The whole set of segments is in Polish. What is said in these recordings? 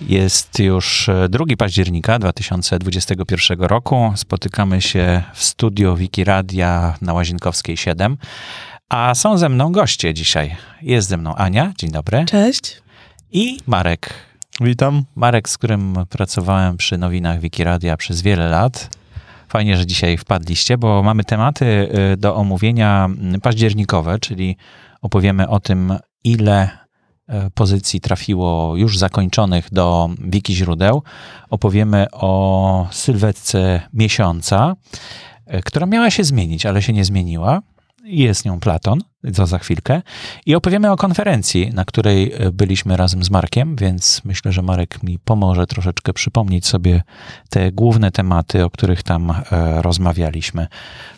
Jest już 2 października 2021 roku. Spotykamy się w studio Wikiradia na Łazienkowskiej 7. A są ze mną goście dzisiaj. Jest ze mną Ania, dzień dobry. Cześć. I Marek. Witam. Marek, z którym pracowałem przy nowinach Wikiradia przez wiele lat. Fajnie, że dzisiaj wpadliście, bo mamy tematy y, do omówienia październikowe, czyli opowiemy o tym, ile y, pozycji trafiło już zakończonych do wiki źródeł. Opowiemy o sylwetce miesiąca, y, która miała się zmienić, ale się nie zmieniła jest nią Platon, co za chwilkę. I opowiemy o konferencji, na której e, byliśmy razem z Markiem, więc myślę, że Marek mi pomoże troszeczkę przypomnieć sobie te główne tematy, o których tam e, rozmawialiśmy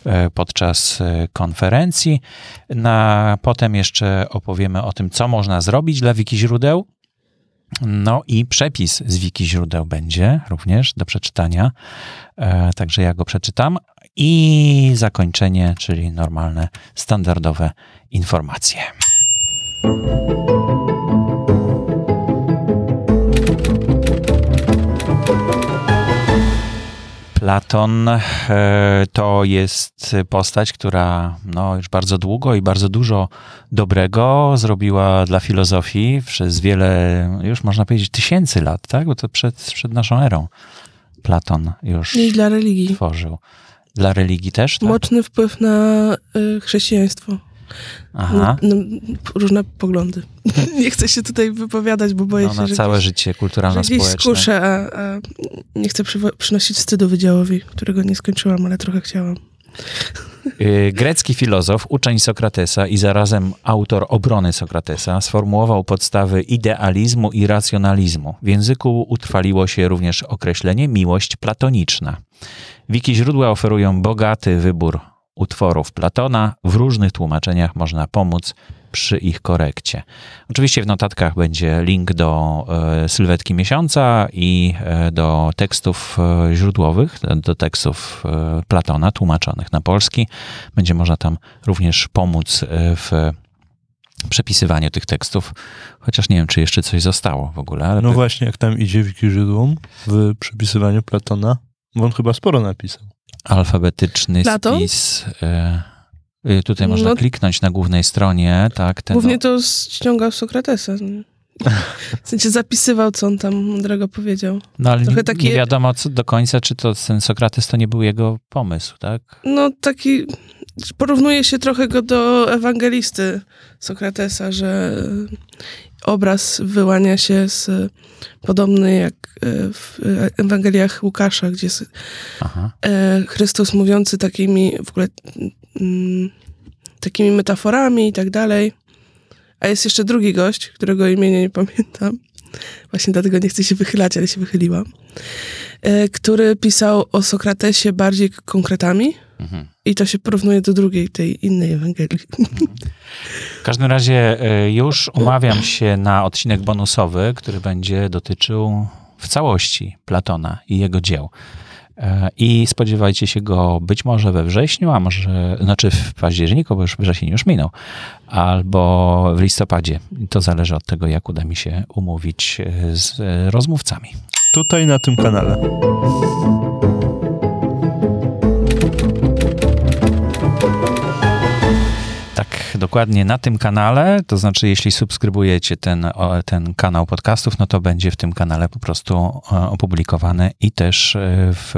e, podczas konferencji. Na, potem jeszcze opowiemy o tym, co można zrobić dla wiki źródeł. No i przepis z wiki źródeł będzie również do przeczytania, także ja go przeczytam, i zakończenie, czyli normalne, standardowe informacje. Platon e, to jest postać, która no, już bardzo długo i bardzo dużo dobrego zrobiła dla filozofii przez wiele, już można powiedzieć, tysięcy lat, tak? Bo to przed, przed naszą erą Platon już I dla religii. tworzył. Dla religii też? Tak? Mocny wpływ na y, chrześcijaństwo. Aha. Na, na różne poglądy. nie chcę się tutaj wypowiadać, bo boję no, się, na że całe gdzieś, życie kulturalno że gdzieś społeczne. skuszę, a, a nie chcę przynosić wstydu wydziałowi, którego nie skończyłam, ale trochę chciałam. Y, Grecki filozof, uczeń Sokratesa i zarazem autor obrony Sokratesa sformułował podstawy idealizmu i racjonalizmu. W języku utrwaliło się również określenie miłość platoniczna. Wiki źródła oferują bogaty wybór utworów Platona. W różnych tłumaczeniach można pomóc przy ich korekcie. Oczywiście w notatkach będzie link do e, sylwetki miesiąca i e, do tekstów e, źródłowych, do tekstów Platona tłumaczonych na polski. Będzie można tam również pomóc w przepisywaniu tych tekstów, chociaż nie wiem, czy jeszcze coś zostało w ogóle. No właśnie, jak tam idzie wiki źródłom w przepisywaniu Platona, bo on chyba sporo napisał. alfabetyczny Platon? spis. e, e, Tutaj można No. kliknąć na głównej stronie, tak. Ten, Głównie to ściągał Sokratesa. nie? W sensie zapisywał, co on tam mądrego powiedział. no ale trochę nie, takie- nie wiadomo co, do końca, czy to ten Sokrates to nie był jego pomysł, tak? No taki, porównuje się trochę go do ewangelisty Sokratesa, że obraz wyłania się z podobny jak e, w Ewangeliach Łukasza, gdzie jest Aha. e, Chrystus mówiący takimi w ogóle mm, takimi metaforami i tak dalej. A jest jeszcze drugi gość, którego imienia nie pamiętam. Właśnie dlatego nie chcę się wychylać, ale się wychyliłam. E, który pisał o Sokratesie bardziej konkretami. Mhm. I to się porównuje do drugiej, tej innej Ewangelii. W każdym razie e, już umawiam się na odcinek bonusowy, który będzie dotyczył w całości Platona i jego dzieł. E, I spodziewajcie się go być może we wrześniu, a może, znaczy w październiku, bo już wrzesień już minął, albo w listopadzie. To zależy od tego, jak uda mi się umówić e, z rozmówcami. Tutaj na tym kanale. Dokładnie na tym kanale, to znaczy jeśli subskrybujecie ten, ten kanał podcastów, no to będzie w tym kanale po prostu e, opublikowane i też e, w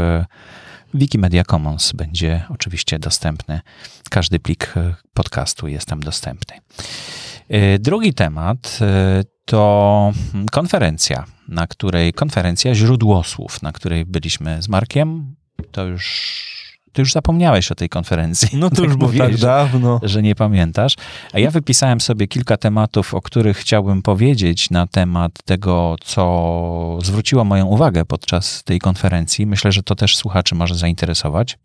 Wikimedia Commons będzie oczywiście dostępny. Każdy plik e, podcastu jest tam dostępny. Drugi temat to konferencja, na której konferencja źródłosłów, na której byliśmy z Markiem. To już, ty już zapomniałeś o tej konferencji. No to już było tak mówiłeś, że- dawno. że nie pamiętasz. A ja wypisałem sobie kilka tematów, o których chciałbym powiedzieć na temat tego, co zwróciło moją uwagę podczas tej konferencji. Myślę, że to też słuchaczy może zainteresować.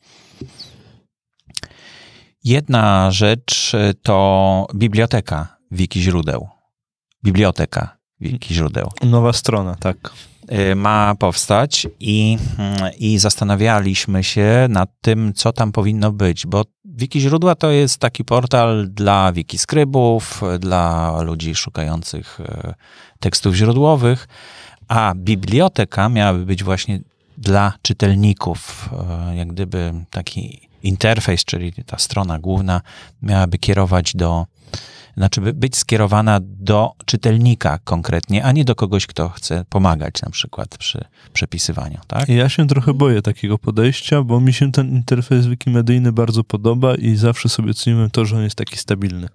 Jedna rzecz to biblioteka wiki źródeł. Biblioteka wiki źródeł. Nowa strona, tak. Y, ma powstać i, mm, i zastanawialiśmy się nad tym, co tam powinno być, bo Wiki Źródła to jest taki portal dla wikiskrybów, dla ludzi szukających e, tekstów źródłowych, a biblioteka miałaby być właśnie dla czytelników, e, jak gdyby taki interfejs, czyli ta strona główna miałaby kierować do znaczy być skierowana do czytelnika konkretnie, a nie do kogoś, kto chce pomagać na przykład przy przepisywaniu, tak? Ja się trochę boję takiego podejścia, bo mi się ten interfejs wikimedyjny bardzo podoba i zawsze sobie ceniłem to, że on jest taki stabilny.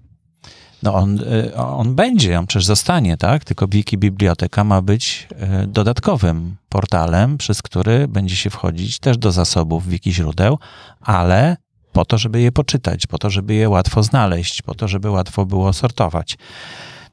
No on, y, on będzie, on przecież zostanie, tak? Tylko Wiki Biblioteka ma być y, dodatkowym portalem, przez który będzie się wchodzić też do zasobów Wiki źródeł, ale po to, żeby je poczytać, po to, żeby je łatwo znaleźć, po to, żeby łatwo było sortować.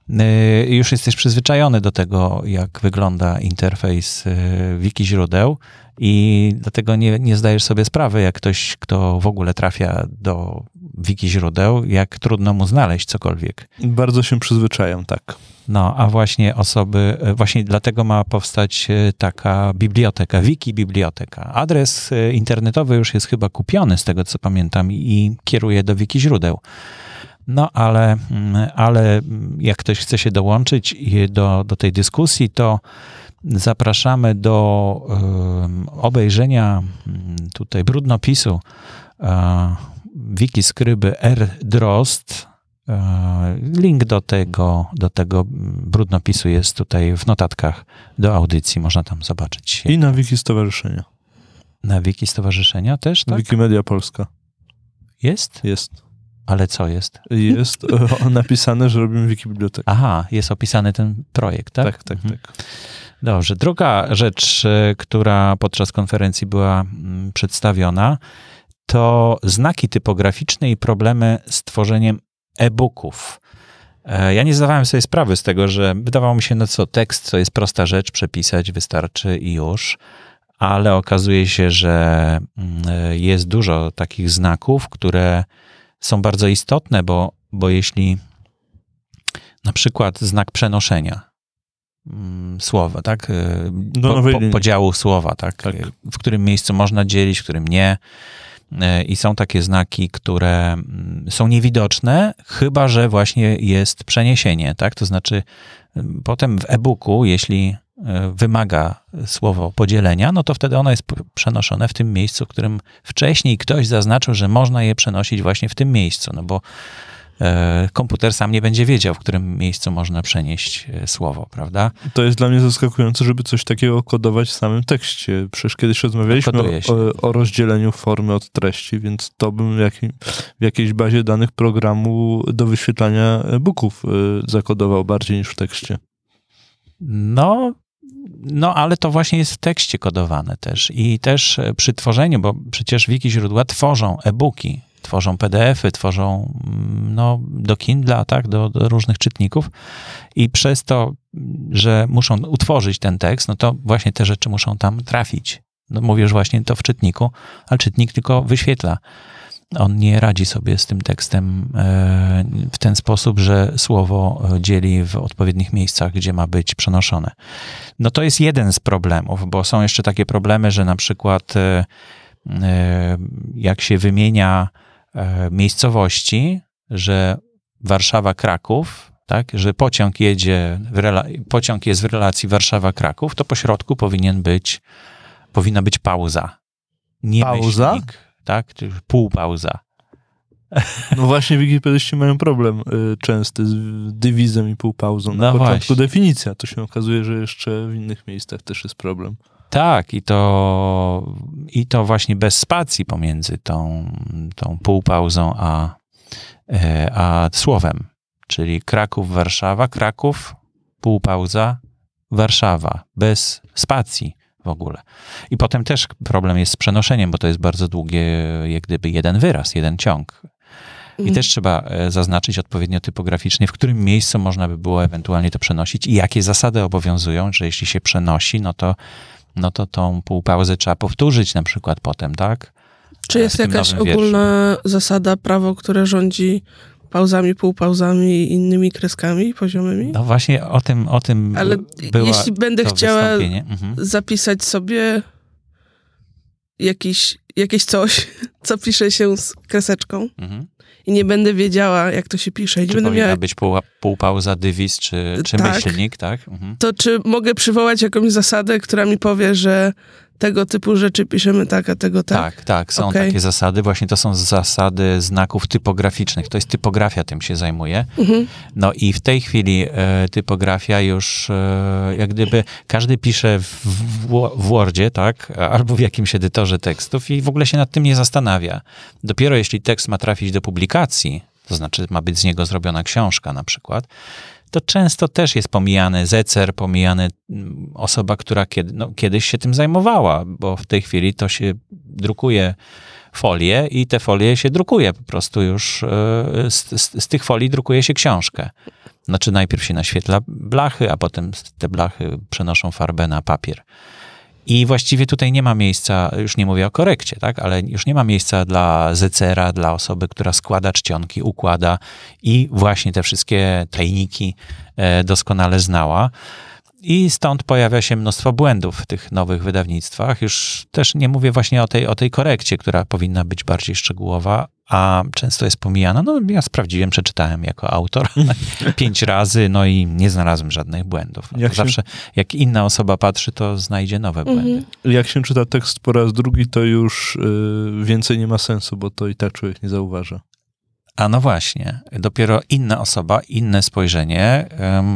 Y, już jesteś przyzwyczajony do tego, jak wygląda interfejs y, wiki źródeł i dlatego nie, nie zdajesz sobie sprawy, jak ktoś, kto w ogóle trafia do wiki źródeł, jak trudno mu znaleźć cokolwiek. Bardzo się przyzwyczajam, tak. No, a właśnie osoby, właśnie dlatego ma powstać e, taka biblioteka, wiki biblioteka. Adres e, internetowy już jest chyba kupiony, z tego co pamiętam, i kieruje do wiki źródeł. No, ale, mm, ale jak ktoś chce się dołączyć do, do tej dyskusji, to zapraszamy do obejrzenia mm, tutaj brudnopisu wiki skryby R. Drost, E, link do tego, do tego brudnopisu jest tutaj w notatkach do audycji, można tam zobaczyć. I na wiki stowarzyszenia. Na wiki stowarzyszenia też, tak? Wikimedia Polska. Jest? Jest. Ale co jest? Jest napisane, że robimy wiki bibliotekę. Aha, jest opisany ten projekt, tak? Tak, tak, mhm. tak. Dobrze. Druga rzecz, e, która podczas konferencji była mm, przedstawiona, to znaki typograficzne i problemy z tworzeniem e-booków. E, ja nie zdawałem sobie sprawy z tego, że wydawało mi się, no co, tekst to jest prosta rzecz, przepisać wystarczy i już, ale okazuje się, że mm, e, jest dużo takich znaków, które są bardzo istotne, bo, bo jeśli na przykład znak przenoszenia mm, słowa, tak? E, po, po, podziału słowa, tak? tak? W którym miejscu można dzielić, w którym nie i są takie znaki, które mm, są niewidoczne, chyba że właśnie jest przeniesienie, tak? To znaczy, mm, potem w e-booku, jeśli e, wymaga słowo podzielenia, no to wtedy ono jest przenoszone w tym miejscu, w którym wcześniej ktoś zaznaczył, że można je przenosić właśnie w tym miejscu, no bo E, komputer sam nie będzie wiedział, w którym miejscu można przenieść e, słowo, prawda? To jest dla mnie zaskakujące, żeby coś takiego kodować w samym tekście. Przecież kiedyś rozmawialiśmy o, o, rozdzieleniu formy od treści, więc to bym jakim, w jakiejś bazie danych programu do wyświetlania booków e, zakodował bardziej niż w tekście. No, no, ale to właśnie jest w tekście kodowane też. I też przy tworzeniu, bo przecież wiki źródła tworzą e-booki tworzą PDF-y, tworzą mm, no, do Kindle, tak, do, do, różnych czytników i przez to, że muszą utworzyć ten tekst, no to właśnie te rzeczy muszą tam trafić. No, mówisz właśnie to w czytniku, ale czytnik tylko wyświetla. On nie radzi sobie z tym tekstem e, w ten sposób, że słowo dzieli w odpowiednich miejscach, gdzie ma być przenoszone. No to jest jeden z problemów, bo są jeszcze takie problemy, że na przykład e, e, jak się wymienia E, miejscowości, że Warszawa-Kraków, tak, że pociąg jedzie, pociąg jest w relacji Warszawa-Kraków, to po środku powinien być, powinna być pauza. Nie pauza? Myślnik, tak, półpauza. No właśnie wikipedyści mają problem y, częsty z dywizem i półpauzą. Na no początku właśnie. definicja, to się okazuje, że jeszcze w innych miejscach też jest problem. Tak, i to, i to właśnie bez spacji pomiędzy tą, tą półpauzą a, e, a słowem. Czyli Kraków, Warszawa, Kraków, półpauza, Warszawa, bez spacji w ogóle. I potem też problem jest z przenoszeniem, bo to jest bardzo długie, jak gdyby jeden wyraz, jeden ciąg. I mhm. też trzeba e, zaznaczyć odpowiednio typograficznie, w którym miejscu można by było ewentualnie to przenosić i jakie zasady obowiązują, że jeśli się przenosi, no to no to tą półpauzę trzeba powtórzyć na przykład potem, tak? Czy jest jakaś ogólna zasada, prawo, które rządzi pauzami, półpauzami i innymi kreskami poziomymi. No właśnie o tym, o tym Ale jeśli będę chciała mhm. zapisać sobie jakiś, jakieś coś, co pisze się z kreseczką mhm. i nie będę wiedziała, jak to się pisze. I czy nie będę miała... być pół, półpauza, dywizz czy, czy tak. myślnik, tak? Mhm. To czy mogę przywołać jakąś zasadę, która mi powie, że tego typu rzeczy piszemy tak, a tego tak. Tak, tak, są okay. takie zasady. Właśnie to są zasady znaków typograficznych. To jest typografia, tym się zajmuje. Mhm. No i w tej chwili e, typografia już, e, jak gdyby każdy pisze w, w, w Wordzie, tak, albo w jakimś edytorze tekstów i w ogóle się nad tym nie zastanawia. Dopiero jeśli tekst ma trafić do publikacji, to znaczy ma być z niego zrobiona książka na przykład, to często też jest pomijany zecer, pomijany osoba, która kiedy, no, kiedyś się tym zajmowała, bo w tej chwili to się drukuje folie i te folie się drukuje po prostu już, e, z, z, z tych folii drukuje się książkę. Znaczy najpierw się naświetla blachy, a potem te blachy przenoszą farbę na papier. I właściwie tutaj nie ma miejsca, już nie mówię o korekcie, tak, ale już nie ma miejsca dla zecera, dla osoby, która składa czcionki, układa i właśnie te wszystkie tajniki e, doskonale znała. I stąd pojawia się mnóstwo błędów w tych nowych wydawnictwach. Już też nie mówię właśnie o tej, o tej korekcie, która powinna być bardziej szczegółowa, a często jest pomijana. No ja sprawdziłem, przeczytałem jako autor pięć razy, no i nie znalazłem żadnych błędów. No, jak się... Zawsze jak inna osoba patrzy, to znajdzie nowe mhm. błędy. Jak się czyta tekst po raz drugi, to już y, więcej nie ma sensu, bo to i tak człowiek nie zauważa. A no właśnie, dopiero inna osoba, inne spojrzenie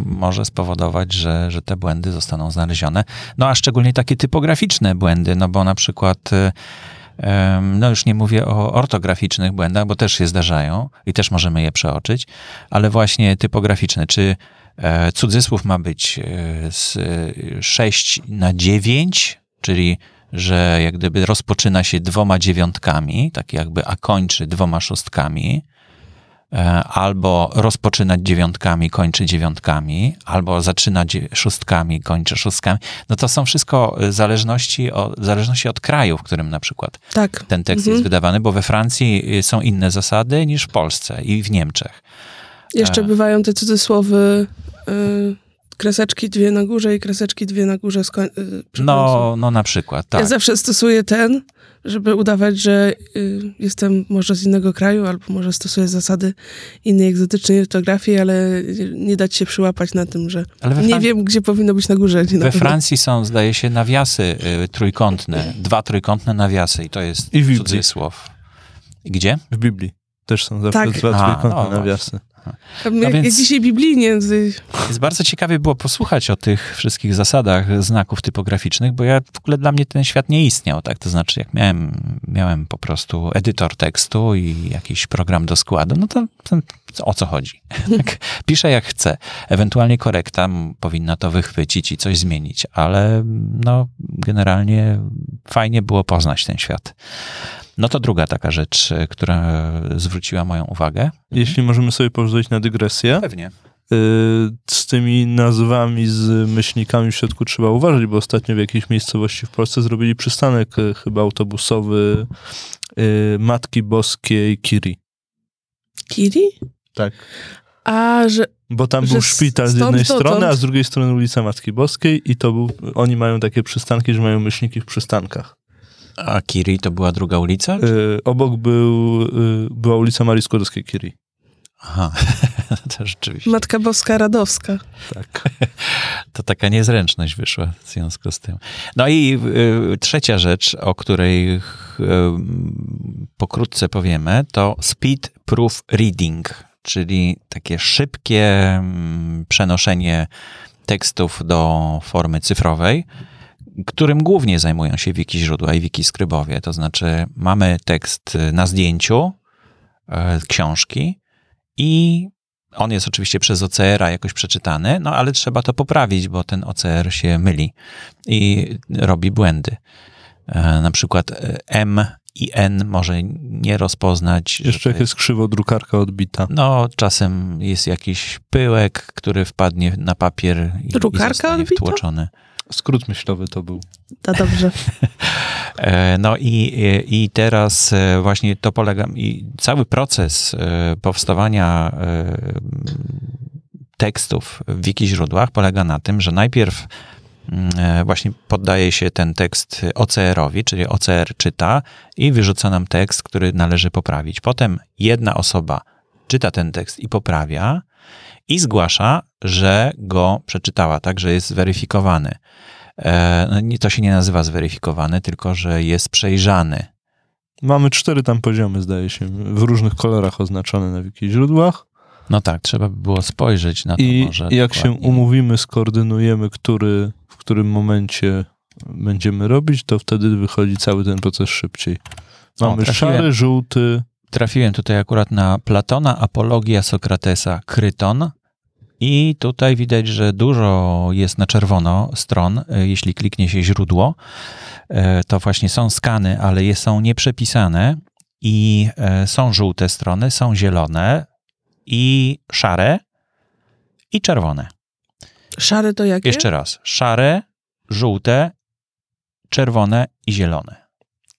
może spowodować, że, że te błędy zostaną znalezione. No a szczególnie takie typograficzne błędy, no bo na przykład um, no już nie mówię o ortograficznych błędach, bo też się zdarzają i też możemy je przeoczyć, ale właśnie typograficzne, czy e, cudzysłów ma być e, z 6 na 9, czyli że jak gdyby rozpoczyna się dwoma dziewiątkami, tak jakby, a kończy dwoma szóstkami, E, albo rozpoczynać dziewiątkami, kończy dziewiątkami, albo zaczyna szóstkami, kończy szóstkami. No to są wszystko zależności, o, zależności od kraju, w którym na przykład tak. ten tekst mhm. jest wydawany, bo we Francji y, są inne zasady niż w Polsce i w Niemczech. Jeszcze e... bywają te cudzysłowy. Y kreseczki dwie na górze i kreseczki dwie na górze. Y, no, no na przykład, tak. Ja zawsze stosuję ten, żeby udawać, że y, jestem może z innego kraju, albo może stosuję zasady innej egzotycznej ortografii, ale nie dać się przyłapać na tym, że nie wiem, gdzie powinno być na górze. we na Francji są, zdaje się, nawiasy y, trójkątne, dwa trójkątne nawiasy i to jest I cudzysłow. Gdzie? W Biblii też są zawsze tak. dwa trójkątne A, no nawiasy. No więc dzisiaj biblijnie. Jest bardzo ciekawie było posłuchać o tych wszystkich zasadach znaków typograficznych, bo ja w ogóle dla mnie ten świat nie istniał, tak? To znaczy, jak miałem, miałem po prostu edytor tekstu i jakiś program do składu, no to, to o co chodzi? Tak, piszę jak chcę. Ewentualnie korekta powinna to wychwycić i coś zmienić, ale no, generalnie fajnie było poznać ten świat. No to druga taka rzecz, e, która zwróciła moją uwagę. Jeśli możemy sobie pozwolić na dygresję. Pewnie. E, z tymi nazwami, z myślnikami w środku trzeba uważać, bo ostatnio w jakiejś miejscowości w Polsce zrobili przystanek e, chyba autobusowy Matki Boskiej Kiri. Kiri? Tak. A, że. Bo tam był szpital z jednej strony, a z drugiej strony ulica Matki Boskiej, i to był. Oni mają takie przystanki, że mają myślniki w przystankach. A Kiri to była druga ulica? Y, obok był, y, była ulica Marii Skłodowskiej-Curie. Aha, to rzeczywiście. Matka Boska Radowska. Tak. To taka niezręczność wyszła w związku z tym. No i y, trzecia rzecz, o której y, pokrótce powiemy, to speed proof reading, czyli takie szybkie y, przenoszenie tekstów do formy cyfrowej którym głównie zajmują się wiki źródła i wiki skrybowie. To znaczy, mamy tekst na zdjęciu e, książki i on jest oczywiście przez OCR-a jakoś przeczytany, no ale trzeba to poprawić, bo ten OCR się myli i robi błędy. E, na przykład e, M i N może nie rozpoznać. Jeszcze jak jest krzywo drukarka odbita. No, czasem jest jakiś pyłek, który wpadnie na papier i, drukarka i zostanie odbita? wtłoczony. Skrót myślowy to był. To dobrze. E, no i, i teraz e, właśnie to polega, i cały proces e, powstawania tekstów w wiki źródłach polega na tym, że najpierw mm, właśnie poddaje się ten tekst OCR-owi, czyli OCR czyta i wyrzuca nam tekst, który należy poprawić. Potem jedna osoba czyta ten tekst i poprawia i zgłasza, że go przeczytała, tak, że jest zweryfikowany. E, no, to się nie nazywa zweryfikowany, tylko że jest przejrzany. Mamy cztery tam poziomy, zdaje się, w różnych kolorach oznaczone na wiki źródłach. No tak, trzeba by było spojrzeć na to I może. I jak dokładnie. się umówimy, skoordynujemy, który, w którym momencie będziemy robić, to wtedy wychodzi cały ten proces szybciej. Mamy o, szary, żółty. Trafiłem tutaj akurat na Platona, Apologia Sokratesa, Kryton. I tutaj widać, że dużo jest na czerwono stron, e, jeśli kliknie się źródło. E, to właśnie są skany, ale są nieprzepisane i e, są żółte strony, są zielone i szare i czerwone. Szare to jakie? Jeszcze raz. Szare, żółte, czerwone i zielone.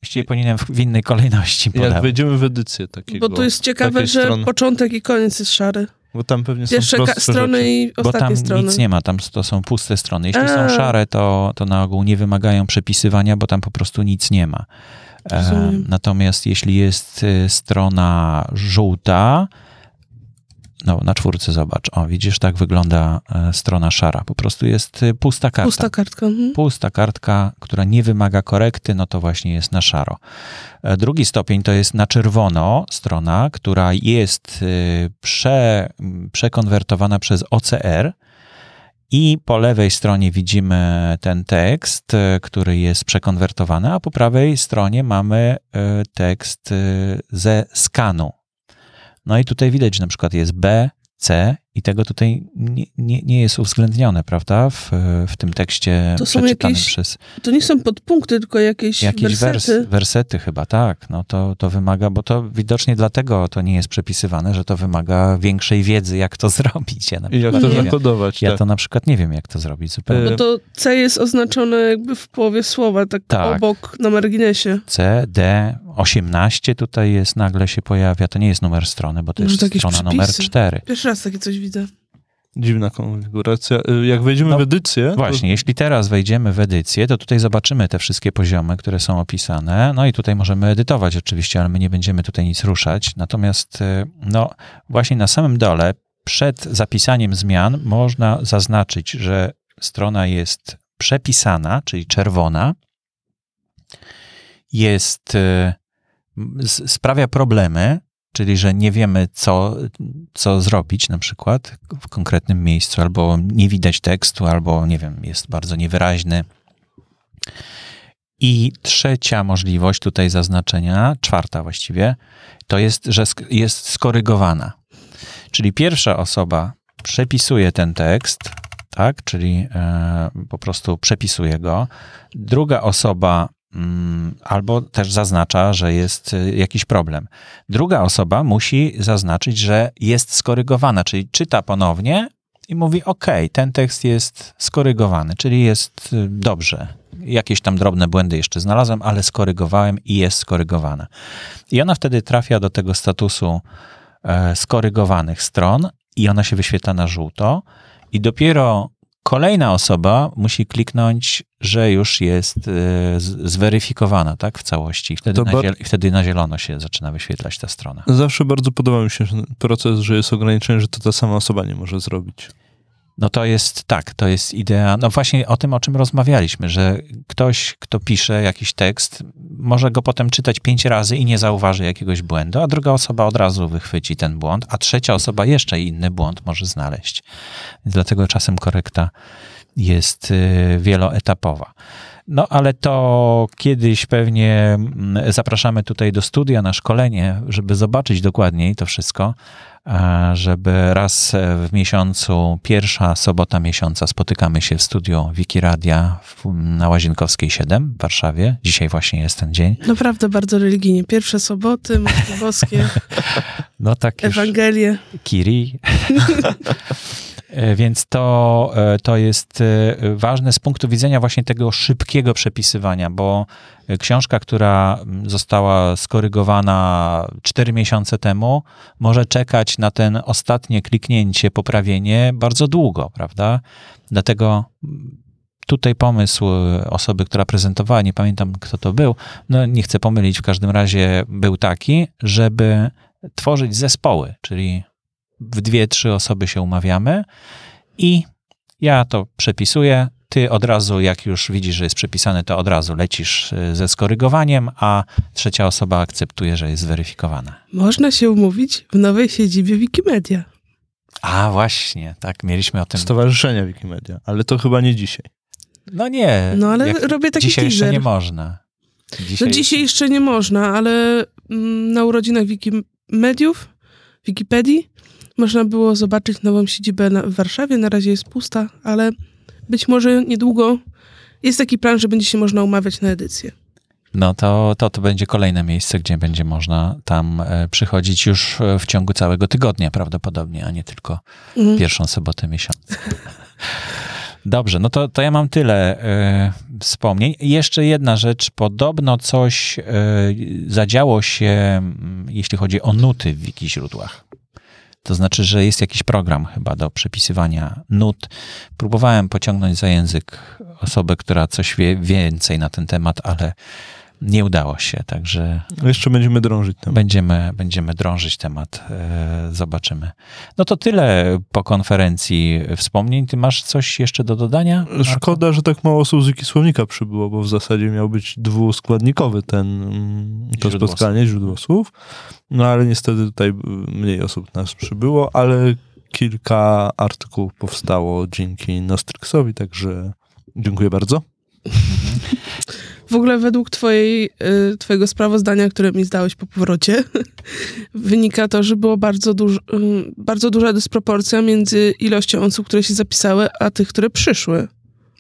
Właściwie powinienem w innej kolejności podawać. Jak wejdziemy w edycję takiego. Bo tu jest ciekawe, że stron... początek i koniec jest szary. Bo tam pewnie Pierwsze są strony rzeczy. i ostatnie Bo tam strony. nic nie ma, tam to są puste strony. Jeśli A. są szare, to, to na ogół nie wymagają przepisywania, bo tam po prostu nic nie ma. E, natomiast jeśli jest y, strona żółta, no, na czwórce zobacz. O, widzisz, tak wygląda e, strona szara. Po prostu jest e, pusta kartka. Pusta kartka. Mhm. Pusta kartka, która nie wymaga korekty, no to właśnie jest na szaro. E, drugi stopień to jest na czerwono strona, która jest prze, przekonwertowana przez OCR. I po lewej stronie widzimy ten tekst, który jest przekonwertowany, a po prawej stronie mamy tekst ze skanu no i tutaj widać, że na przykład jest B, C i tego tutaj nie, nie, nie jest uwzględnione, prawda, w, w tym tekście to są jakieś, przez... To nie są podpunkty, tylko jakieś, jakieś wersety. Wers, wersety chyba, tak. No to, to wymaga, bo to widocznie dlatego to nie jest przepisywane, że to wymaga większej wiedzy, jak to zrobić. Ja I jak to zakodować. Ja tak. to na przykład nie wiem, jak to zrobić zupełnie. No to C jest oznaczone jakby w połowie słowa, tak, tak. obok, na marginesie. C, D, 18 tutaj jest, nagle się pojawia. To nie jest numer strony, bo to Może jest strona przepisy. numer 4. Pierwszy raz takie coś widzę. Dziwna konfiguracja. Y, jak wejdziemy no, w edycję. Właśnie, to... jeśli teraz wejdziemy w edycję, to tutaj zobaczymy te wszystkie poziomy, które są opisane. No i tutaj możemy edytować oczywiście, ale my nie będziemy tutaj nic ruszać. Natomiast, y, no, właśnie na samym dole, przed zapisaniem zmian, można zaznaczyć, że strona jest przepisana, czyli czerwona. Jest, y, sprawia problemy, czyli że nie wiemy, co, co zrobić na przykład w konkretnym miejscu, albo nie widać tekstu, albo nie wiem, jest bardzo niewyraźny. I trzecia możliwość tutaj zaznaczenia, czwarta właściwie, to jest, że jest skorygowana. Czyli pierwsza osoba przepisuje ten tekst, tak, czyli e, po prostu przepisuje go. Druga osoba albo też zaznacza, że jest y, jakiś problem. Druga osoba musi zaznaczyć, że jest skorygowana, czyli czyta ponownie i mówi: OK, ten tekst jest skorygowany, czyli jest y, dobrze. Jakieś tam drobne błędy jeszcze znalazłem, ale skorygowałem i jest skorygowana. I ona wtedy trafia do tego statusu e, skorygowanych stron i ona się wyświetla na żółto. I dopiero kolejna osoba musi kliknąć, że już jest e, zweryfikowana tak, w całości. Wtedy, na, ziel- wtedy na zielono się zaczyna wyświetlać ta strona. Zawsze bardzo podoba mi się proces, że jest ograniczenie, że to ta sama osoba nie może zrobić. No to jest tak, to jest idea, no właśnie o tym, o czym rozmawialiśmy, że ktoś, kto pisze jakiś tekst, może go potem czytać pięć razy i nie zauważy jakiegoś błędu, a druga osoba od razu wychwyci ten błąd, a trzecia osoba jeszcze inny błąd może znaleźć. Więc dlatego czasem korekta jest y, wieloetapowa. No ale to kiedyś pewnie mm, zapraszamy tutaj do studia na szkolenie, żeby zobaczyć dokładniej to wszystko, żeby raz w miesiącu, pierwsza sobota miesiąca spotykamy się w studiu Wikiradia na Łazienkowskiej 7 w Warszawie. Dzisiaj właśnie jest ten dzień. Naprawdę bardzo religijnie. Pierwsze soboty, Matki Boskie, no tak Ewangelie. Kiri. E, więc to, e, to jest e, ważne z punktu widzenia właśnie tego szybkiego przepisywania, bo książka, która została skorygowana 4 miesiące temu, może czekać na ten ostatnie kliknięcie, poprawienie bardzo długo, prawda? Dlatego tutaj pomysł osoby, która prezentowała, nie pamiętam kto to był, no nie chcę pomylić, w każdym razie był taki, żeby tworzyć zespoły, czyli w dwie, trzy osoby się umawiamy i ja to przepisuję. Ty od razu, jak już widzisz, że jest przepisane, to od razu lecisz y, ze skorygowaniem, a trzecia osoba akceptuje, że jest zweryfikowane. Można się umówić w nowej siedzibie Wikimedia. A właśnie, tak, mieliśmy o tym. Stowarzyszenia Wikimedia, ale to chyba nie dzisiaj. No nie. No ale robię taki Dzisiaj teaser. jeszcze nie można. Dzisiaj, no dzisiaj jeszcze nie można, ale mm, na urodzinach Wikimediów, Wikipedii, można było zobaczyć nową siedzibę w Warszawie. Na razie jest pusta, ale być może niedługo jest taki plan, że będzie się można umawiać na edycję. No to, to, to będzie kolejne miejsce, gdzie będzie można tam e, przychodzić już e, w ciągu całego tygodnia prawdopodobnie, a nie tylko mhm. pierwszą sobotę miesiąca. Dobrze, no to, to ja mam tyle y, wspomnień. Jeszcze jedna rzecz. Podobno coś y, zadziało się, y, jeśli chodzi o nuty w wiki źródłach. To znaczy, że jest jakiś program chyba do przepisywania nut. Próbowałem pociągnąć za język osobę, która coś wie więcej na ten temat, ale nie udało się, także... Jeszcze będziemy drążyć temat. Będziemy, będziemy drążyć temat, e, zobaczymy. No to tyle po konferencji wspomnień. Ty masz coś jeszcze do dodania? Szkoda, że tak mało osób z Wikisłownika przybyło, bo w zasadzie miał być dwuskładnikowy ten mm, to źródło spotkanie, źródło słów. No ale niestety tutaj mniej osób nas przybyło, ale kilka artykułów powstało dzięki Nostrixowi, także dziękuję bardzo. W ogóle według twojej, y, twojego sprawozdania, które mi zdałeś po powrocie, wynika to, że było bardzo, duż, y, bardzo duża dysproporcja między ilością osób, które się zapisały, a tych, które przyszły.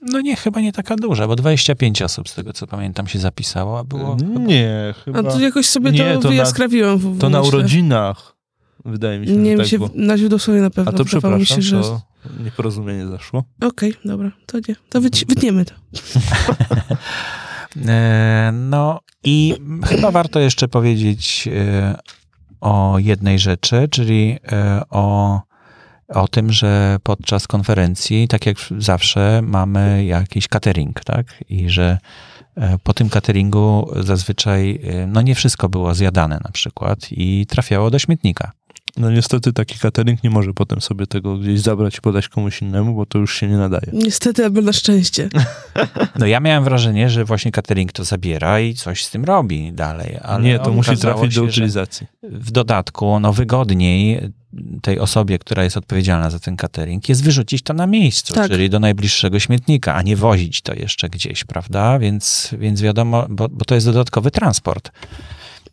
No nie, chyba nie taka duża, bo 25 osób z tego, co pamiętam, się zapisało, a było... Nie, chyba... A to jakoś sobie nie, to, to wyjaskrawiłem. W, to na urodzinach, wydaje mi się, Nie, mi tak się było. na źródłosłowie na pewno. A to przepraszam, mi się, że... to nieporozumienie zaszło. Okej, okay, dobra, to nie. To wytniemy to. E, no i chyba warto jeszcze powiedzieć e, o jednej rzeczy, czyli e, o, o tym, że podczas konferencji, tak jak zawsze, mamy jakiś catering, tak? I że po tym cateringu zazwyczaj, no nie wszystko było zjadane na przykład i trafiało do śmietnika. No niestety taki catering nie może potem sobie tego gdzieś zabrać i podać komuś innemu, bo to już się nie nadaje. Niestety, albo na szczęście. No ja miałem wrażenie, że właśnie catering to zabiera i coś z tym robi dalej. Ale nie, to musi trafić do utylizacji. W dodatku, no wygodniej tej osobie, która jest odpowiedzialna za ten catering, jest wyrzucić to na miejscu, tak. czyli do najbliższego śmietnika, a nie wozić to jeszcze gdzieś, prawda? Więc, więc wiadomo, bo, bo to jest dodatkowy transport.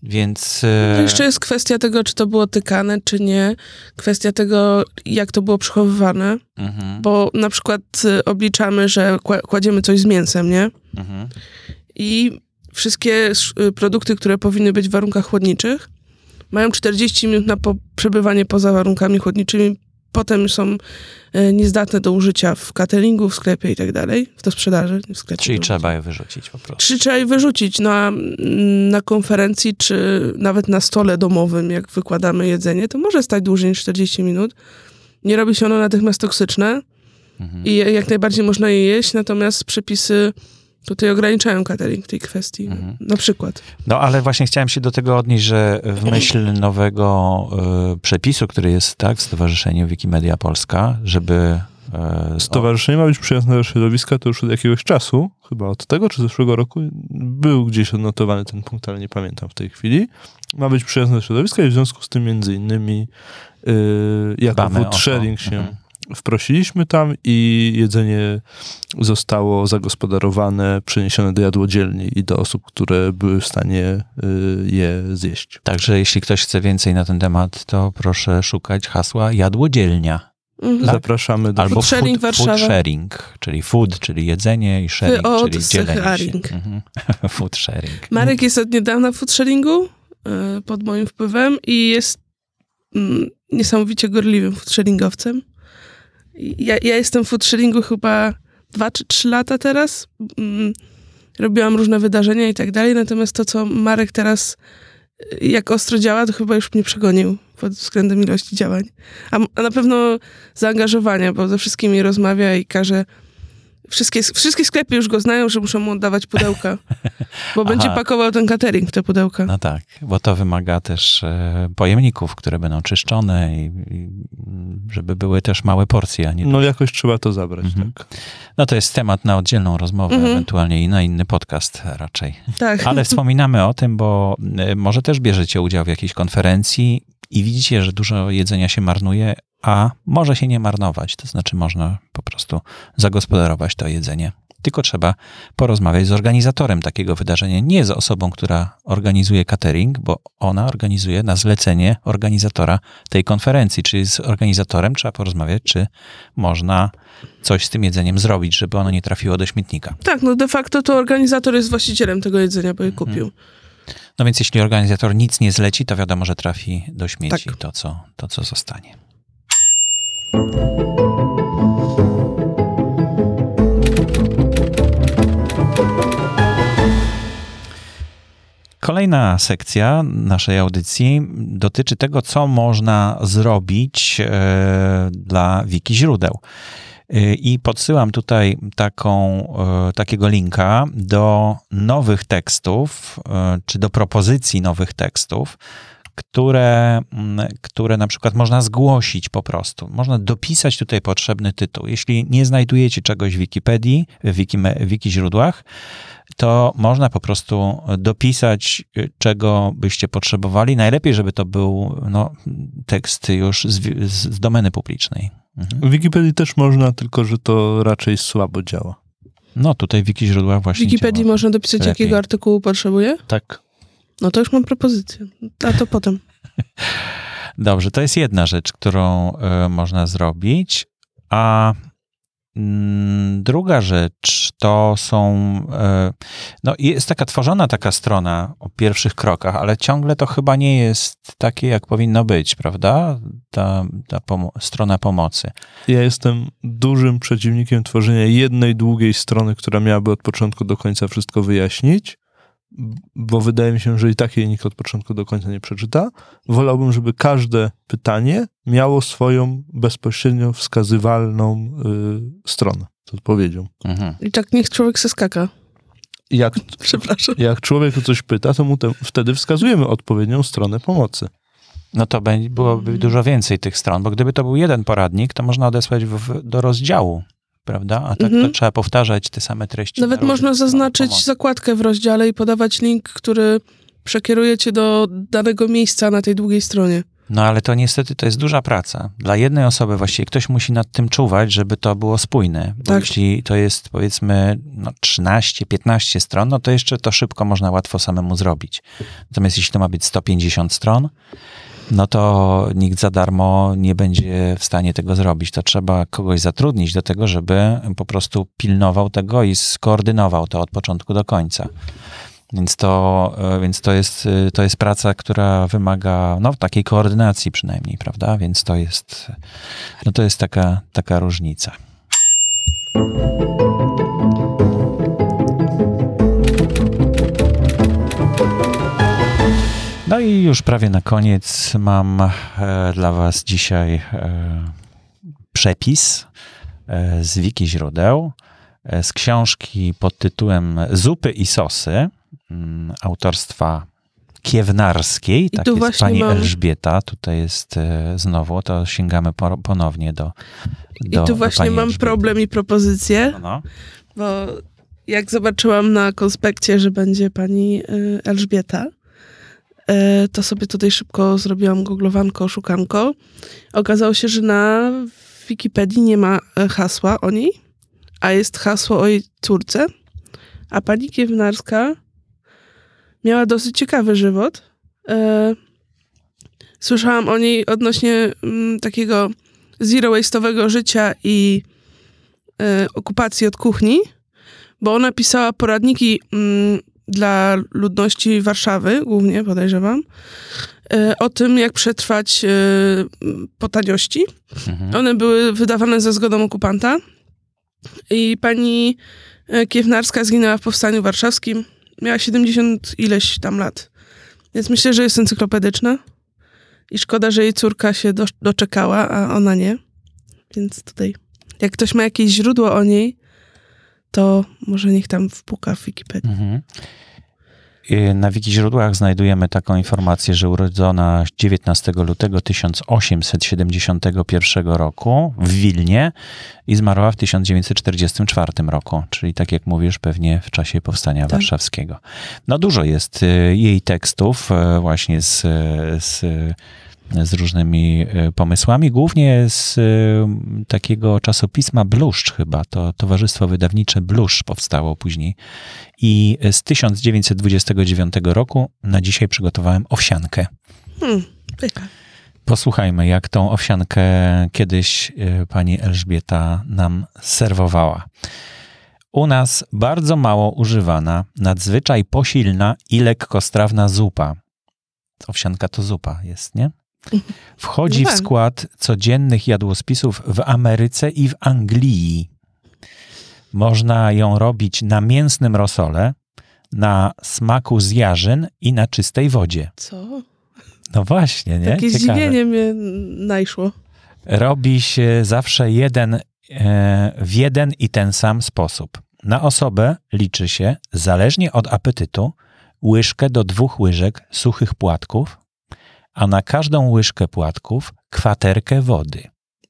Więc. No jeszcze jest kwestia tego, czy to było tykane, czy nie. Kwestia tego, jak to było przechowywane. Mhm. Bo na przykład y, obliczamy, że kładziemy coś z mięsem, nie? Mhm. I wszystkie y, produkty, które powinny być w warunkach chłodniczych, mają 40 minut na po przebywanie poza warunkami chłodniczymi potem są e, niezdatne do użycia w cateringu, w sklepie i tak dalej, w do sprzedaży w sklepie. Czyli trzeba je wyrzucić po prostu. Czyli trzeba je wyrzucić na, na konferencji, czy nawet na stole domowym, jak wykładamy jedzenie, to może stać dłużej niż 40 minut. Nie robi się ono natychmiast toksyczne mhm. i jak najbardziej można je jeść, natomiast przepisy Tutaj ograniczają catering w tej kwestii, mhm. na przykład. No ale właśnie chciałem się do tego odnieść, że w myśl nowego y, przepisu, który jest tak w Stowarzyszeniu Wikimedia Polska, żeby... Y, Stowarzyszenie o... ma być przyjazne do środowiska to już od jakiegoś czasu, chyba od tego czy zeszłego roku, był gdzieś odnotowany ten punkt, ale nie pamiętam w tej chwili. Ma być przyjazne do środowiska i w związku z tym między innymi y, jako food sharing się... Mhm wprosiliśmy tam i jedzenie zostało zagospodarowane, przeniesione do jadłodzielni i do osób, które były w stanie y, je zjeść. Także jeśli ktoś chce więcej na ten temat, to proszę szukać hasła jadłodzielnia. Mhm. Tak? Zapraszamy do Albo food sharing, food, food sharing, czyli food, czyli jedzenie i sharing, Wyod, czyli dzielenie się. Mhm. food sharing. Marek jest od niedawna w food sharingu y, pod moim wpływem i jest mm, niesamowicie gorliwym food sharingowcem ja, ja jestem w food chyba dwa czy trzy lata teraz. Mm, robiłam różne wydarzenia i tak dalej, natomiast to, co Marek teraz y, jak ostro działa, to chyba już mnie przegonił pod względem ilości działań. A, a na pewno zaangażowania, bo ze wszystkimi rozmawia i każe Wszystkie, wszystkie sklepy już go znają, że muszą mu oddawać pudełka, bo będzie pakował ten catering w te pudełka. No tak, bo to wymaga też e, pojemników, które będą czyszczone i, i, żeby były też małe porcje. A nie no jakoś trzeba to zabrać, mhm. tak. No to jest temat na oddzielną rozmowę, mhm. ewentualnie i na inny podcast raczej. Tak. Ale wspominamy o tym, bo e, może też bierzecie udział w jakiejś konferencji i widzicie, że dużo jedzenia się marnuje, a może się nie marnować, to znaczy można po prostu zagospodarować to jedzenie. Tylko trzeba porozmawiać z organizatorem takiego wydarzenia, nie z osobą, która organizuje catering, bo ona organizuje na zlecenie organizatora tej konferencji, czyli z organizatorem trzeba porozmawiać, czy można coś z tym jedzeniem zrobić, żeby ono nie trafiło do śmietnika. Tak, no de facto to organizator jest właścicielem tego jedzenia, bo je mhm. kupił. No więc jeśli organizator nic nie zleci, to wiadomo, że trafi do śmieci tak. to, co, to, co zostanie. Kolejna sekcja naszej audycji dotyczy tego, co można zrobić e, dla wiki źródeł. E, I podsyłam tutaj taką, e, takiego linka do nowych tekstów, czy do propozycji nowych tekstów, które, mm, które na przykład można zgłosić po prostu. Można dopisać tutaj potrzebny tytuł. Jeśli nie znajdujecie czegoś w Wikipedii, w wiki, wiki źródłach, to można po prostu dopisać, y, czego byście potrzebowali. Najlepiej, żeby to był no, tekst już z, z domeny publicznej. Mhm. W Wikipedii też można, tylko że to raczej słabo działa. No, tutaj w wiki źródłach właśnie. W Wikipedii można dopisać, lepiej. jakiego artykułu potrzebuje? Tak. No to już mam propozycję. A to potem. Dobrze, to jest jedna rzecz, którą y, można zrobić. A mm, druga rzecz to są. Y, no, jest taka tworzona taka strona o pierwszych krokach, ale ciągle to chyba nie jest takie, jak powinno być, prawda? Ta, ta pom strona pomocy. Ja jestem dużym przeciwnikiem tworzenia jednej długiej strony, która miałaby od początku do końca wszystko wyjaśnić bo wydaje mi się, że i tak jej nikt od początku do końca nie przeczyta. Wolałbym, żeby każde pytanie miało swoją bezpośrednio wskazywalną y, stronę z odpowiedzią. Mhm. I tak niech człowiek se skaka. Jak, Przepraszam. Jak człowiek o coś pyta, to mu te, wtedy wskazujemy odpowiednią stronę pomocy. No to byłoby dużo więcej tych stron, bo gdyby to był jeden poradnik, to można odesłać w, do rozdziału prawda? A tak mhm. to trzeba powtarzać te same treści. Nawet na można zaznaczyć zakładkę w rozdziale i podawać link, który przekieruje cię do danego miejsca na tej długiej stronie. No ale to niestety to jest duża praca. Dla jednej osoby właściwie ktoś musi nad tym czuwać, żeby to było spójne. Bo tak. jeśli to jest powiedzmy no, 13-15 stron, no to jeszcze to szybko można łatwo samemu zrobić. Natomiast jeśli to ma być 150 stron, no to nikt za darmo nie będzie w stanie tego zrobić. To trzeba kogoś zatrudnić do tego, żeby po prostu pilnował tego i skoordynował to od początku do końca. Więc to, e, więc to, jest, e, to jest praca, która wymaga no, takiej koordynacji przynajmniej, prawda? Więc to jest, no to jest taka, taka różnica. I już prawie na koniec mam e, dla Was dzisiaj e, przepis e, z wiki źródeł, z książki pod tytułem Zupy i sosy mm, autorstwa Kiewnarskiej, I tak jest pani mam... Elżbieta, tutaj jest znowu, to sięgamy ponownie do, do I tu właśnie mam Elżbiety. problem i propozycję, no, no. bo jak zobaczyłam na konspekcie, że będzie pani Elżbieta, E, to sobie tutaj szybko zrobiłam googlowanko, szukanko. Okazało się, że na Wikipedii nie ma e, hasła o niej, a jest hasło o jej córce. A pani Kiewnarska miała dosyć ciekawy żywot. E, słyszałam o niej odnośnie mm, takiego zero waste'owego życia i okupacji od kuchni, bo ona pisała poradniki mm, dla ludności Warszawy, głównie podejrzewam, e, o tym, jak przetrwać e, po taniości. Mhm. One były wydawane ze zgodą okupanta. I pani Kiewnarska zginęła w Powstaniu Warszawskim. Miała 70 ileś tam lat. Więc myślę, że jest encyklopedyczna. I szkoda, że jej córka się do, doczekała, a ona nie. Więc tutaj, jak ktoś ma jakieś źródło o niej, to może niech tam wpuka w Wikipedii. Mhm. Y, na wiki źródłach znajdujemy taką informację, że urodzona 19 lutego 1871 roku w Wilnie i zmarła w 1944 roku, czyli tak jak mówisz, pewnie w czasie powstania tak. warszawskiego. No dużo jest y, jej tekstów y, właśnie z, z z różnymi e, pomysłami, głównie z e, takiego czasopisma Bluszcz chyba, to Towarzystwo Wydawnicze Bluszcz powstało później i z 1929 roku na dzisiaj przygotowałem owsiankę. Hmm, Posłuchajmy, jak tą owsiankę kiedyś e, pani Elżbieta nam serwowała. U nas bardzo mało używana, nadzwyczaj posilna i lekkostrawna zupa. Owsianka to zupa jest, nie? Wchodzi w skład codziennych jadłospisów w Ameryce i w Anglii. Można ją robić na mięsnym rosole, na smaku z jarzyn i na czystej wodzie. Co? No właśnie, nie? Takie Ciekawe. zdziwienie mnie najszło. Robi się zawsze jeden, e, w jeden i ten sam sposób. Na osobę liczy się, zależnie od apetytu, łyżkę do dwóch łyżek suchych płatków, a na każdą łyżkę płatków kwaterkę wody.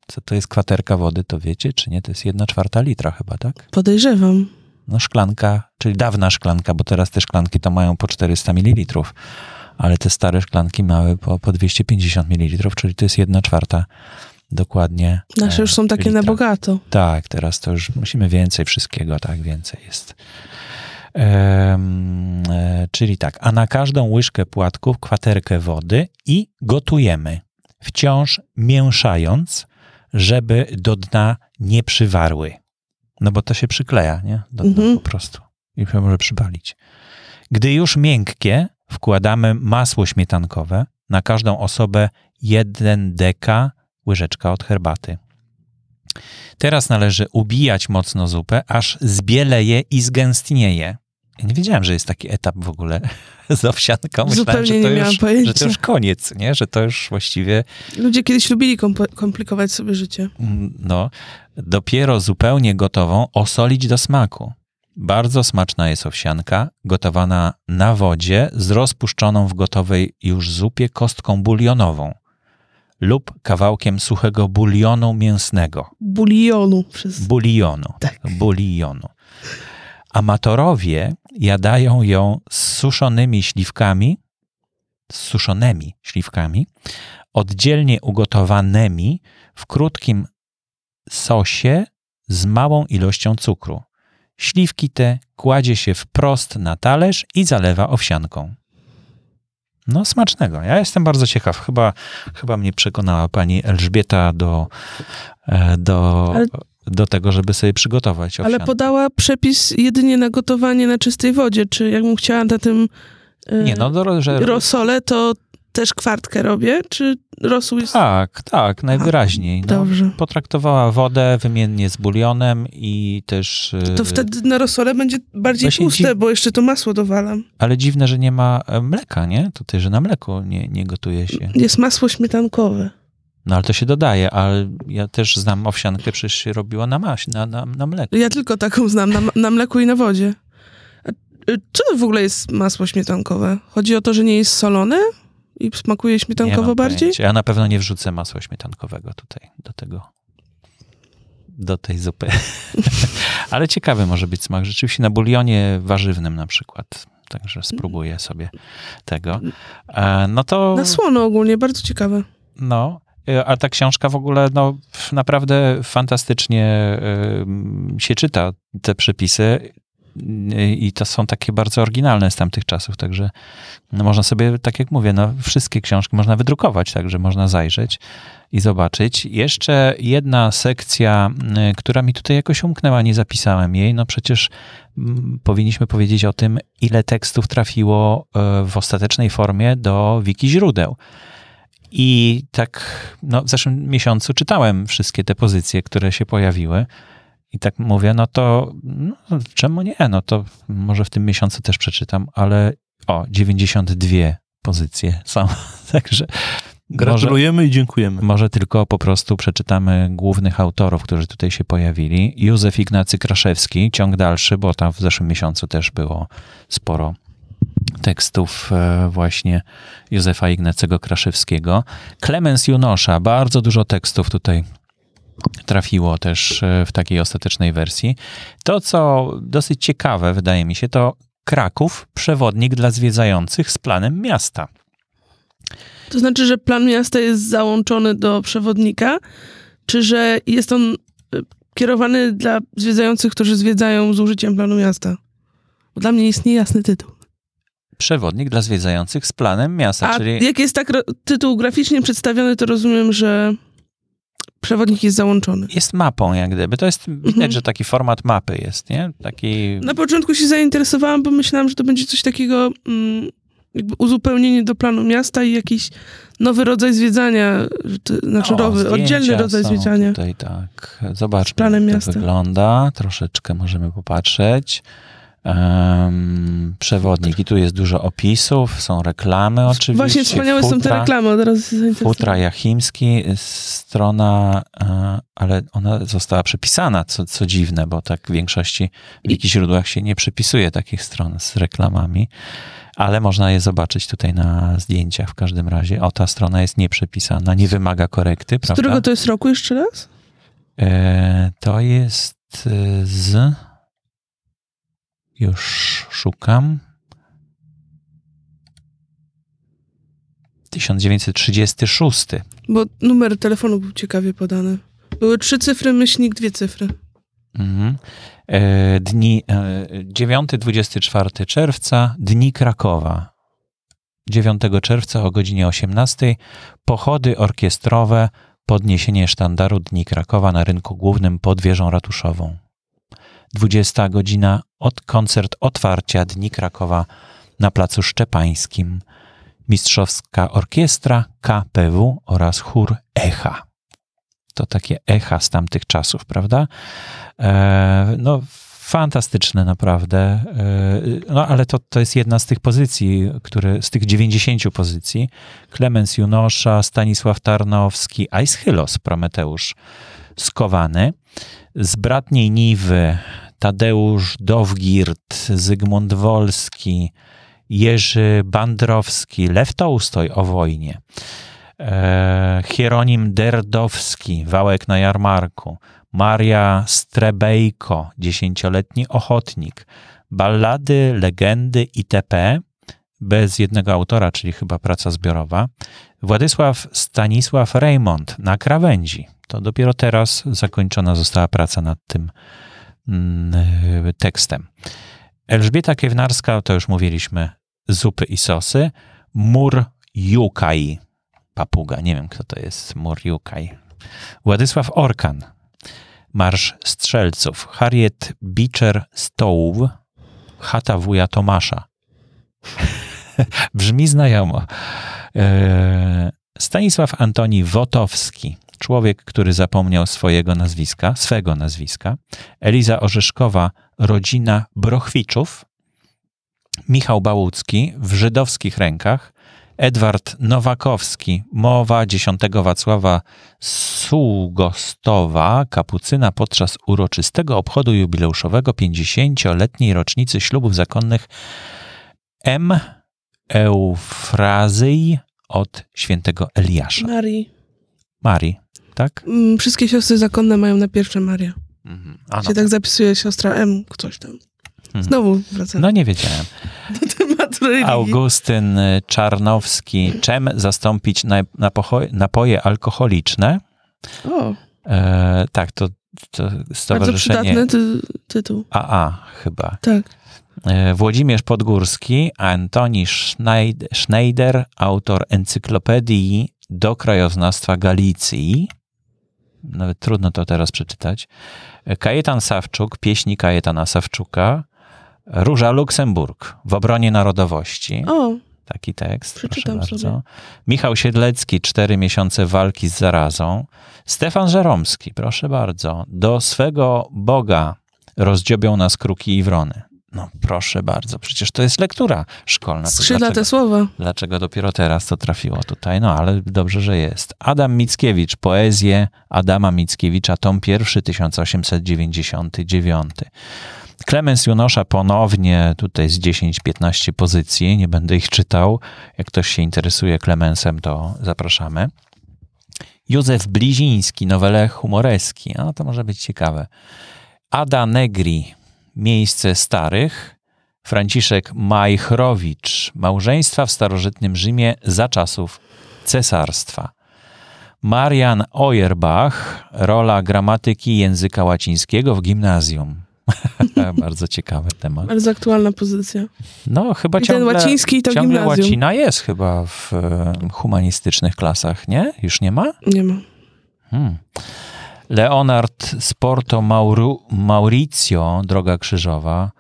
Co to jest kwaterka wody, to wiecie, czy nie? To jest jedna czwarta litra chyba, tak? Podejrzewam. No szklanka, czyli dawna szklanka, bo teraz te szklanki to mają po 400 ml, ale te stare szklanki miały po, po 250 ml, czyli to jest jedna czwarta dokładnie. Nasze już są takie litra. na bogato. Tak, teraz to już musimy więcej wszystkiego, tak, więcej jest. E, czyli tak, a na każdą łyżkę płatków kwaterkę wody i gotujemy, wciąż mięszając, żeby do dna nie przywarły. No bo to się przykleja, nie? Do dna mhm. po prostu i się może przypalić. Gdy już miękkie, wkładamy masło śmietankowe, na każdą osobę jeden deka łyżeczka od herbaty. Teraz należy ubijać mocno zupę, aż zbieleje i zgęstnieje. Ja nie wiedziałem, że jest taki etap w ogóle z owsianką. Myślałem, Zupełnie że to nie już, pojęcia. Że to już koniec, nie? Że to już właściwie... Ludzie kiedyś lubili komplikować sobie życie. Mm, no, dopiero zupełnie gotową osolić do smaku. Bardzo smaczna jest owsianka, gotowana na wodzie z rozpuszczoną w gotowej już zupie kostką bulionową lub kawałkiem suchego bulionu mięsnego. Bulionu. Przez... Bulionu. Tak. Bulionu. Amatorowie jadają ją z suszonymi śliwkami, z suszonymi śliwkami, oddzielnie ugotowanymi w krótkim sosie z małą ilością cukru. Śliwki te kładzie się wprost na talerz i zalewa owsianką. No, smacznego. Ja jestem bardzo ciekaw. Chyba, chyba mnie przekonała pani Elżbieta do, e, do, Ale do tego, żeby sobie przygotować owsiankę. Ale podała przepis jedynie na gotowanie na czystej wodzie. Czy jakbym chciała na tym yy, Nie, no, do, że... rosole, to też kwartkę robię? Czy rosół jest... Tak, tak, najwyraźniej. No, dobrze. Potraktowała wodę wymiennie z bulionem i też... To, y, wtedy na rosole będzie bardziej tłuste, dziw... bo jeszcze to masło dowalam. Ale dziwne, że nie ma e, mleka, nie? Tutaj, że na mleko nie, nie gotuje się. Jest masło śmietankowe. No ale to się dodaje, ale ja też znam owsiankę, przecież się robiła na maś, na, na, na mleku. Ja tylko taką znam, na, na mleku i na wodzie. Czy to w ogóle jest masło śmietankowe? Chodzi o to, że nie jest solone i smakuje śmietankowo bardziej? Pojęcia. Ja na pewno nie wrzucę masła śmietankowego tutaj, do tego, do tej zupy. ale ciekawy może być smak. Rzeczywiście na bulionie warzywnym na przykład. Także spróbuję sobie tego. E, no to... Na słono ogólnie, bardzo ciekawe. No, a ta książka w ogóle no, naprawdę fantastycznie się czyta te przepisy. i to są takie bardzo oryginalne z tamtych czasów, także no można sobie, tak jak mówię, no wszystkie książki można wydrukować, także można zajrzeć i zobaczyć. Jeszcze jedna sekcja, która mi tutaj jakoś umknęła, nie zapisałem jej, no przecież powinniśmy powiedzieć o tym, ile tekstów trafiło w ostatecznej formie do wiki źródeł. I tak no, w zeszłym miesiącu czytałem wszystkie te pozycje, które się pojawiły. I tak mówię, no to no, czemu nie? No to może w tym miesiącu też przeczytam, ale o, 92 pozycje są. Także Gratulujemy może, i dziękujemy. Może tylko po prostu przeczytamy głównych autorów, którzy tutaj się pojawili. Józef Ignacy Kraszewski, ciąg dalszy, bo tam w zeszłym miesiącu też było sporo tekstów e, właśnie Józefa Ignacego Kraszewskiego. Klemens Junosza, bardzo dużo tekstów tutaj trafiło też e, w takiej ostatecznej wersji. To, co dosyć ciekawe, wydaje mi się, to Kraków, przewodnik dla zwiedzających z planem miasta. To znaczy, że plan miasta jest załączony do przewodnika, czy że jest on e, kierowany dla zwiedzających, którzy zwiedzają z użyciem planu miasta? Bo dla mnie jest niejasny tytuł. Przewodnik dla zwiedzających z planem miasta, A czyli... jak jest tak tytuł graficznie przedstawiony, to rozumiem, że przewodnik jest załączony. Jest mapą, jak gdyby. To jest, widać, mhm. że taki format mapy jest, nie? Taki... Na początku się zainteresowałam, bo myślałam, że to będzie coś takiego, mm, jakby uzupełnienie do planu miasta i jakiś nowy rodzaj zwiedzania, znaczy o, nowy, oddzielny rodzaj zwiedzania. Tutaj tak. Zobaczmy, jak miasta. to wygląda. Troszeczkę możemy popatrzeć. Um, przewodnik i tu jest dużo opisów, są reklamy oczywiście. Właśnie wspaniałe futra, są te reklamy, od razu Futra Jachimski, strona, e, ale ona została przepisana, co, co dziwne, bo tak w większości w jakichś źródłach się nie przepisuje takich stron z reklamami, ale można je zobaczyć tutaj na zdjęciach w każdym razie. O, ta strona jest nieprzepisana, nie wymaga korekty, z prawda? Z którego to jest roku jeszcze raz? E, to jest z już szukam. 1936. Bo numer telefonu był ciekawie podany. Były trzy cyfry, myślnik, dwie cyfry. Mhm. E, dni e, 9-24 czerwca, Dni Krakowa. 9 czerwca o godzinie 18 pochody orkiestrowe, podniesienie sztandaru Dni Krakowa na rynku głównym pod wieżą ratuszową. 20 godzina od koncert otwarcia Dni Krakowa na Placu Szczepańskim. Mistrzowska Orkiestra KPW oraz chór Echa. To takie echa z tamtych czasów, prawda? E, no, fantastyczne naprawdę. E, no, ale to, to jest jedna z tych pozycji, które, z tych 90 pozycji. Klemens Junosza, Stanisław Tarnowski, Aeschylos Prometeusz Skowany. Z bratniej Niwy Tadeusz Dowgirt, Zygmunt Wolski, Jerzy Bandrowski, Lew Tołstoj o wojnie, e, Hieronim Derdowski, Wałek na jarmarku, Maria Strebejko, dziesięcioletni ochotnik, ballady, legendy itp. bez jednego autora, czyli chyba praca zbiorowa. Władysław Stanisław Raymond na krawędzi. To dopiero teraz zakończona została praca nad tym Mm, tekstem. Elżbieta Kiewnarska, to już mówiliśmy, zupy i sosy. Mur Jukaj, papuga, nie wiem kto to jest, Mur Jukaj. Władysław Orkan, Marsz Strzelców. Harriet Beecher Stowe, Chata wuja Tomasza. Brzmi znajomo. E, Stanisław Antoni Wotowski, człowiek, który zapomniał swojego nazwiska, swego nazwiska, Eliza Orzeszkowa, rodzina Brochwiczów, Michał Bałucki w żydowskich rękach, Edward Nowakowski, mowa 10 Wacława Sługostowa, kapucyna podczas uroczystego obchodu jubileuszowego 50-letniej rocznicy ślubów zakonnych M. Eufrazyj od świętego Eliasza. Marii. Marii tak? Mm, wszystkie siostry zakonne mają na pierwsze Maria. Mhm. A, no się tak. tak zapisuje siostra M, coś tam. Mhm. Znowu wracamy. No nie wiedziałem. Do tematu religii. Augustyn Czarnowski. Czem zastąpić napoje alkoholiczne? O. E, tak, to to stowarzyszenie... Bardzo przydatny ty tytuł. AA chyba. Tak. E, Włodzimierz Podgórski, Antoni Schneider, autor encyklopedii do krajoznawstwa Galicji. Nawet trudno to teraz przeczytać. Kajetan Sawczuk, pieśni Kajetana Sawczuka. Róża Luksemburg w obronie narodowości. O. Taki tekst. Przeczytam proszę bardzo. Sobie. Michał Siedlecki, Cztery miesiące walki z zarazą. Stefan Żeromski, proszę bardzo. Do swego Boga rozdziobią nas kruki i wrony. No proszę bardzo, przecież to jest lektura szkolna. Skrzydla te słowa. Dlaczego dopiero teraz to trafiło tutaj? No ale dobrze, że jest. Adam Mickiewicz, poezję Adama Mickiewicza, tom pierwszy, 1899. Klemens Junosza ponownie tutaj z 10-15 pozycji, nie będę ich czytał. Jak ktoś się interesuje Klemensem, to zapraszamy. Józef Bliziński, nowele humoreski. No to może być ciekawe. Ada Negri, Miejsce Starych. Franciszek Majchrowicz, Małżeństwa w starożytnym Rzymie za czasów cesarstwa. Marian Oyerbach, rola gramatyki języka łacińskiego w gimnazjum. Bardzo ciekawy temat. Bardzo aktualna pozycja. No, chyba I ciągle, ten łaciński to ciągle gimnazjum. łacina jest chyba w e, humanistycznych klasach, nie? Już nie ma? Nie ma. Hmm. Leonard Sporto Mauru, Mauricio, Droga Krzyżowa.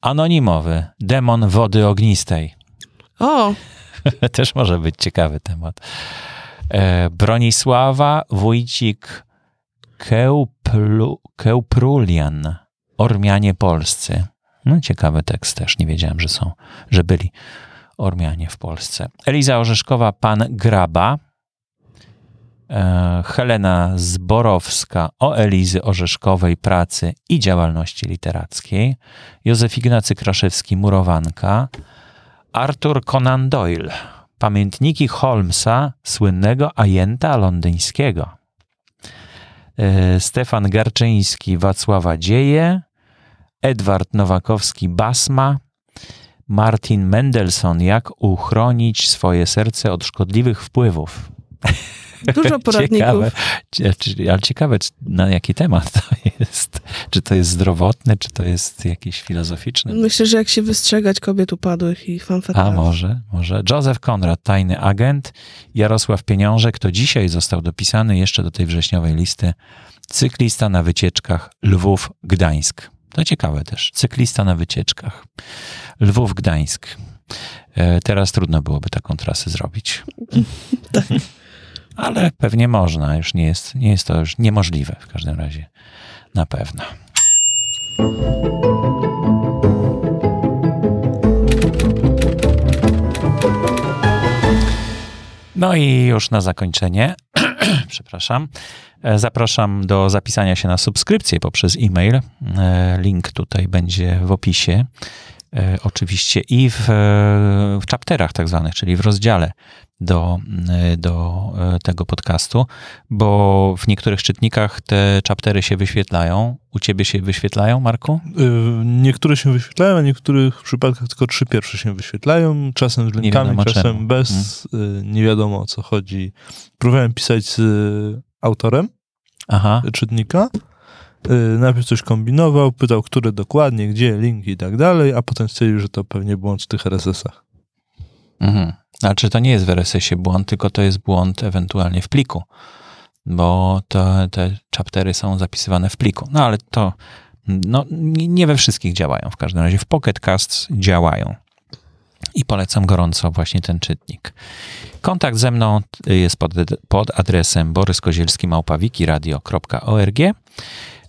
Anonimowy, demon wody ognistej. O! Też może być ciekawy temat. E, Bronisława Wójcik Keuplu, Keuprulian. Ormianie polscy. No, ciekawy tekst też. Nie wiedziałem, że są, że byli Ormianie w Polsce. Eliza Orzeszkowa, pan Graba. E, Helena Zborowska o Elizy Orzeszkowej pracy i działalności literackiej. Józef Ignacy Kraszewski, Murowanka. Arthur Conan Doyle. Pamiętniki Holmesa, słynnego ajenta londyńskiego. E, Stefan Garczyński, Wacława Dzieje. Edward Nowakowski Basma, Martin Mendelssohn Jak uchronić swoje serce od szkodliwych wpływów. Dużo poradników. Ciekawe, ale ciekawe, na jaki temat to jest. Czy to jest zdrowotne, czy to jest jakiś filozoficzny? Myślę, że jak się wystrzegać kobiet upadłych i fanfatarów. A może, może. Józef Konrad, tajny agent. Jarosław Pieniążek, to dzisiaj został dopisany jeszcze do tej wrześniowej listy. Cyklista na wycieczkach Lwów-Gdańsk. To ciekawe też. Cyklista na wycieczkach. Lwów, Gdańsk. E, teraz trudno byłoby taką trasę zrobić. tak. Ale pewnie można. Już nie jest, nie jest to już niemożliwe w każdym razie. Na pewno. No i już na zakończenie, przepraszam, e, zapraszam do zapisania się na subskrypcję poprzez e-mail. E, link tutaj będzie w opisie. E, oczywiście i w, w chapterach tak zwanych, czyli w rozdziale do, do tego podcastu, bo w niektórych czytnikach te chaptery się wyświetlają. U ciebie się wyświetlają, Marku? Niektóre się wyświetlają, a w niektórych przypadkach tylko trzy pierwsze się wyświetlają, czasem z linkami, czasem czemu. bez, hmm. nie wiadomo o co chodzi. Próbowałem pisać z autorem Aha. czytnika, najpierw coś kombinował, pytał, które dokładnie, gdzie, linki i tak dalej, a potem stwierdził, że to pewnie błąd w tych RSS-ach. Mhm. Czy to nie jest w RSS-ie błąd, tylko to jest błąd ewentualnie w pliku, bo to, te chaptery są zapisywane w pliku. No ale to no, nie we wszystkich działają, w każdym razie w Pocket Casts działają. I polecam gorąco właśnie ten czytnik. Kontakt ze mną jest pod, pod adresem boryskozielski.małpawikiradio.org.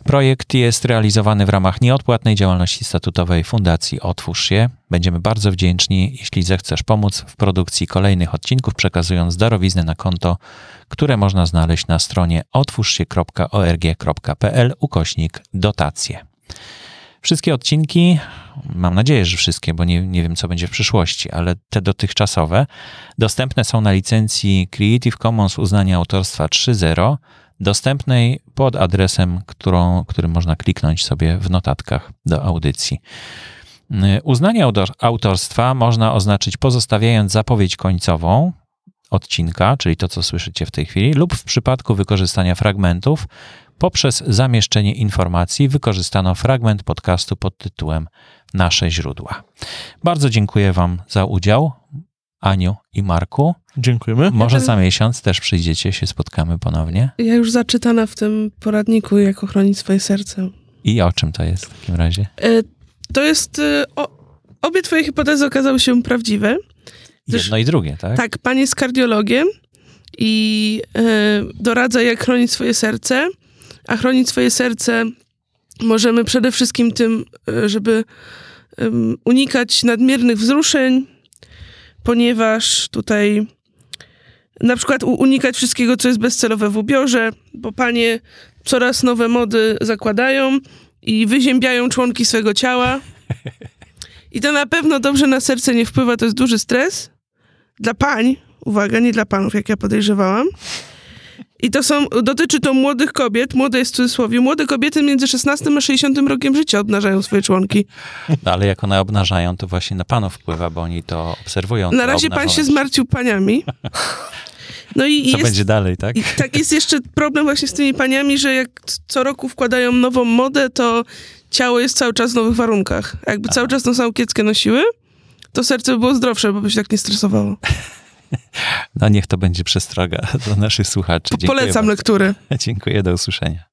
Projekt jest realizowany w ramach nieodpłatnej działalności statutowej Fundacji Otwórz się. Będziemy bardzo wdzięczni, jeśli zechcesz pomóc w produkcji kolejnych odcinków, przekazując darowiznę na konto, które można znaleźć na stronie otwórzsie.org.pl ukośnik dotacje. Wszystkie odcinki, mam nadzieję, że wszystkie, bo nie, nie wiem, co będzie w przyszłości, ale te dotychczasowe, dostępne są na licencji Creative Commons uznania autorstwa 3.0 dostępnej pod adresem, którą, którym można kliknąć sobie w notatkach do audycji. Uznanie autorstwa można oznaczyć pozostawiając zapowiedź końcową odcinka, czyli to, co słyszycie w tej chwili, lub w przypadku wykorzystania fragmentów Poprzez zamieszczenie informacji wykorzystano fragment podcastu pod tytułem Nasze źródła. Bardzo dziękuję Wam za udział, Aniu i Marku. Dziękujemy. Może za miesiąc też przyjdziecie, się spotkamy ponownie. Ja już zaczytana w tym poradniku, jak ochronić swoje serce. I o czym to jest w takim razie? E, to jest. E, o, obie Twoje hipotezy okazały się prawdziwe. Jedno i drugie, tak? Tak, pan jest kardiologiem i e, doradza, jak chronić swoje serce. A chronić swoje serce możemy przede wszystkim tym, żeby unikać nadmiernych wzruszeń, ponieważ tutaj na przykład unikać wszystkiego, co jest bezcelowe w ubiorze, bo panie coraz nowe mody zakładają i wyziębiają członki swego ciała. I to na pewno dobrze na serce nie wpływa, to jest duży stres. Dla pań, uwaga, nie dla panów, jak ja podejrzewałam. I to są, dotyczy to młodych kobiet, młode jest w cudzysłowie, młode kobiety między 16 a 60 rokiem życia obnażają swoje członki. No, ale jak one obnażają, to właśnie na panów wpływa, bo oni to obserwują. Na razie pan się zmarcił paniami. No i Co jest, będzie dalej, tak? I tak jest jeszcze problem właśnie z tymi paniami, że jak co roku wkładają nową modę, to ciało jest cały czas w nowych warunkach. Jakby cały czas tą samą kieckę nosiły, to serce by było zdrowsze, bo by się tak nie stresowało. No niech to będzie przestroga dla naszych słuchaczy. Dziękuję Polecam bardzo. lekturę. Dziękuję, do usłyszenia.